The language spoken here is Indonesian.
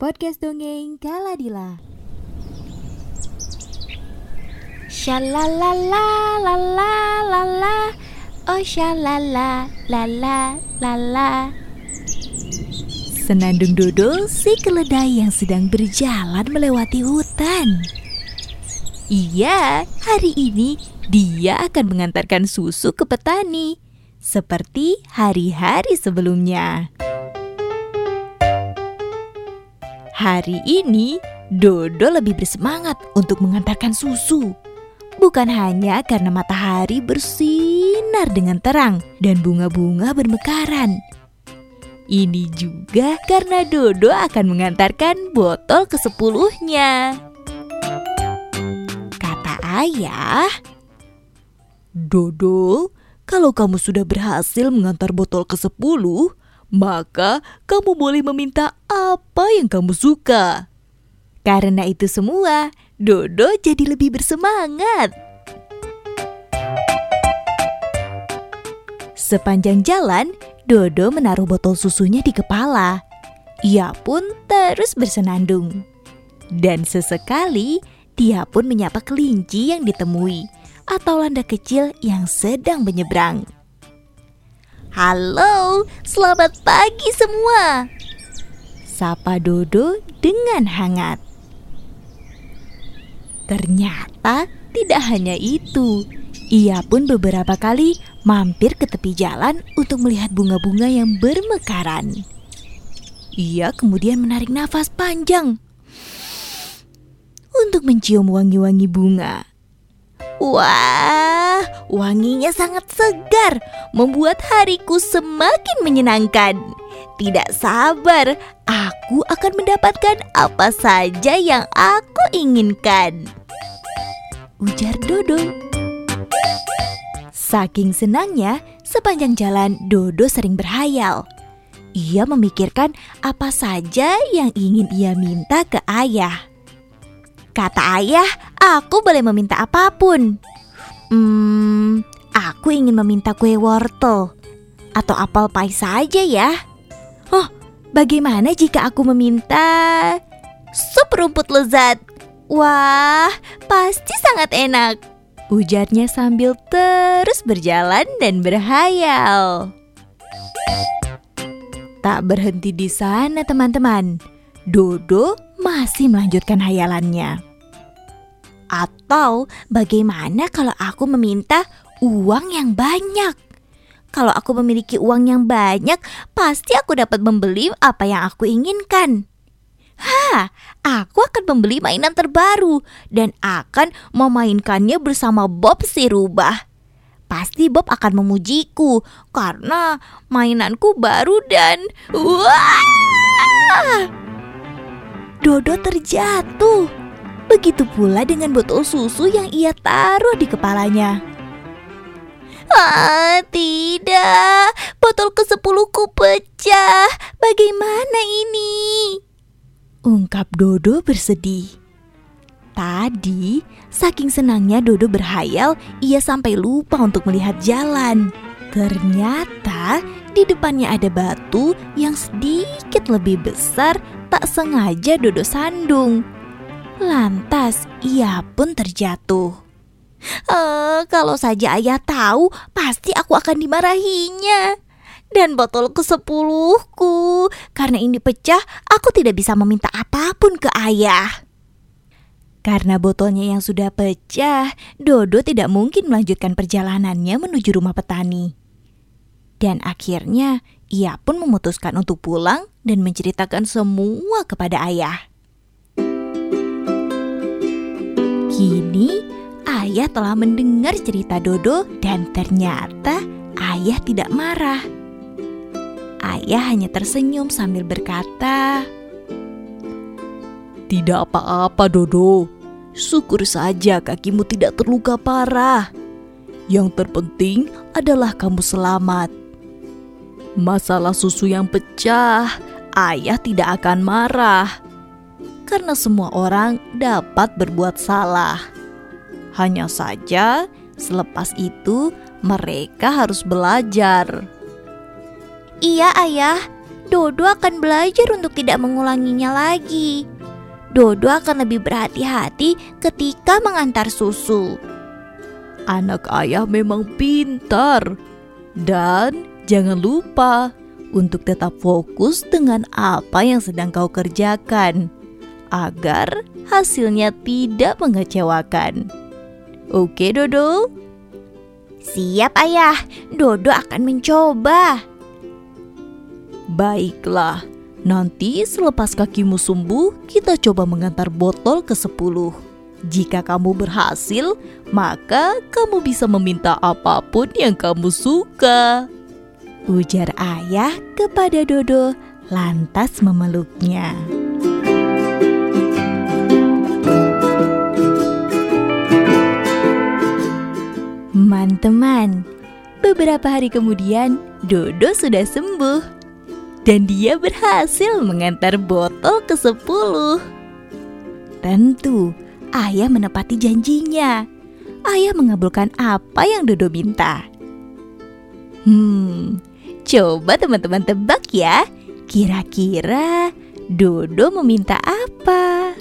podcast dongeng Kaladila. Shalalala la la la la Oh shalala la la la la Senandung Dodo si keledai yang sedang berjalan melewati hutan. Iya, hari ini dia akan mengantarkan susu ke petani seperti hari-hari sebelumnya. Hari ini, Dodo lebih bersemangat untuk mengantarkan susu. Bukan hanya karena matahari bersinar dengan terang dan bunga-bunga bermekaran. Ini juga karena Dodo akan mengantarkan botol ke sepuluhnya. Kata ayah, Dodo, kalau kamu sudah berhasil mengantar botol ke sepuluh, maka kamu boleh meminta apa yang kamu suka. Karena itu semua, Dodo jadi lebih bersemangat. Sepanjang jalan, Dodo menaruh botol susunya di kepala. Ia pun terus bersenandung. Dan sesekali, dia pun menyapa kelinci yang ditemui atau landak kecil yang sedang menyeberang. Halo, selamat pagi semua. Sapa Dodo dengan hangat. Ternyata tidak hanya itu. Ia pun beberapa kali mampir ke tepi jalan untuk melihat bunga-bunga yang bermekaran. Ia kemudian menarik nafas panjang untuk mencium wangi-wangi bunga. Wah, wanginya sangat segar, membuat hariku semakin menyenangkan. Tidak sabar, aku akan mendapatkan apa saja yang aku inginkan. Ujar Dodo. Saking senangnya, sepanjang jalan Dodo sering berhayal. Ia memikirkan apa saja yang ingin ia minta ke ayah. Kata ayah, aku boleh meminta apa pun. Hmm, aku ingin meminta kue wortel atau apel pie saja ya. Oh, bagaimana jika aku meminta sup rumput lezat? Wah, pasti sangat enak. Ujarnya sambil terus berjalan dan berhayal. Tak berhenti di sana, teman-teman. Dodo masih melanjutkan hayalannya. Atau bagaimana kalau aku meminta uang yang banyak? Kalau aku memiliki uang yang banyak, pasti aku dapat membeli apa yang aku inginkan. Ha, aku akan membeli mainan terbaru dan akan memainkannya bersama Bob si rubah. Pasti Bob akan memujiku karena mainanku baru dan wah! Dodo terjatuh. Begitu pula dengan botol susu yang ia taruh di kepalanya. Ah, tidak. Botol ke sepuluhku pecah. Bagaimana ini? Ungkap Dodo bersedih. Tadi, saking senangnya Dodo berhayal, ia sampai lupa untuk melihat jalan. Ternyata di depannya ada batu yang sedikit lebih besar tak sengaja Dodo sandung. Lantas ia pun terjatuh. Uh, kalau saja ayah tahu, pasti aku akan dimarahinya. Dan botol ke sepuluhku, karena ini pecah, aku tidak bisa meminta apa pun ke ayah. Karena botolnya yang sudah pecah, Dodo tidak mungkin melanjutkan perjalanannya menuju rumah petani. Dan akhirnya ia pun memutuskan untuk pulang dan menceritakan semua kepada ayah. Kini ayah telah mendengar cerita Dodo dan ternyata ayah tidak marah. Ayah hanya tersenyum sambil berkata, "Tidak apa-apa, Dodo. Syukur saja kakimu tidak terluka parah. Yang terpenting adalah kamu selamat." Masalah susu yang pecah, ayah tidak akan marah karena semua orang dapat berbuat salah. Hanya saja, selepas itu mereka harus belajar. Iya, Ayah. Dodo akan belajar untuk tidak mengulanginya lagi. Dodo akan lebih berhati-hati ketika mengantar susu. Anak ayah memang pintar. Dan jangan lupa untuk tetap fokus dengan apa yang sedang kau kerjakan agar hasilnya tidak mengecewakan. Oke, Dodo? Siap, Ayah. Dodo akan mencoba. Baiklah, nanti selepas kakimu sembuh, kita coba mengantar botol ke sepuluh. Jika kamu berhasil, maka kamu bisa meminta apa pun yang kamu suka. Ujar ayah kepada Dodo, lantas memeluknya. Teman-teman, beberapa hari kemudian Dodo sudah sembuh dan dia berhasil mengantar botol ke sepuluh. Tentu, ayah menepati janjinya. Ayah mengabulkan apa yang Dodo minta. Hmm, coba teman-teman tebak ya, kira-kira Dodo meminta apa?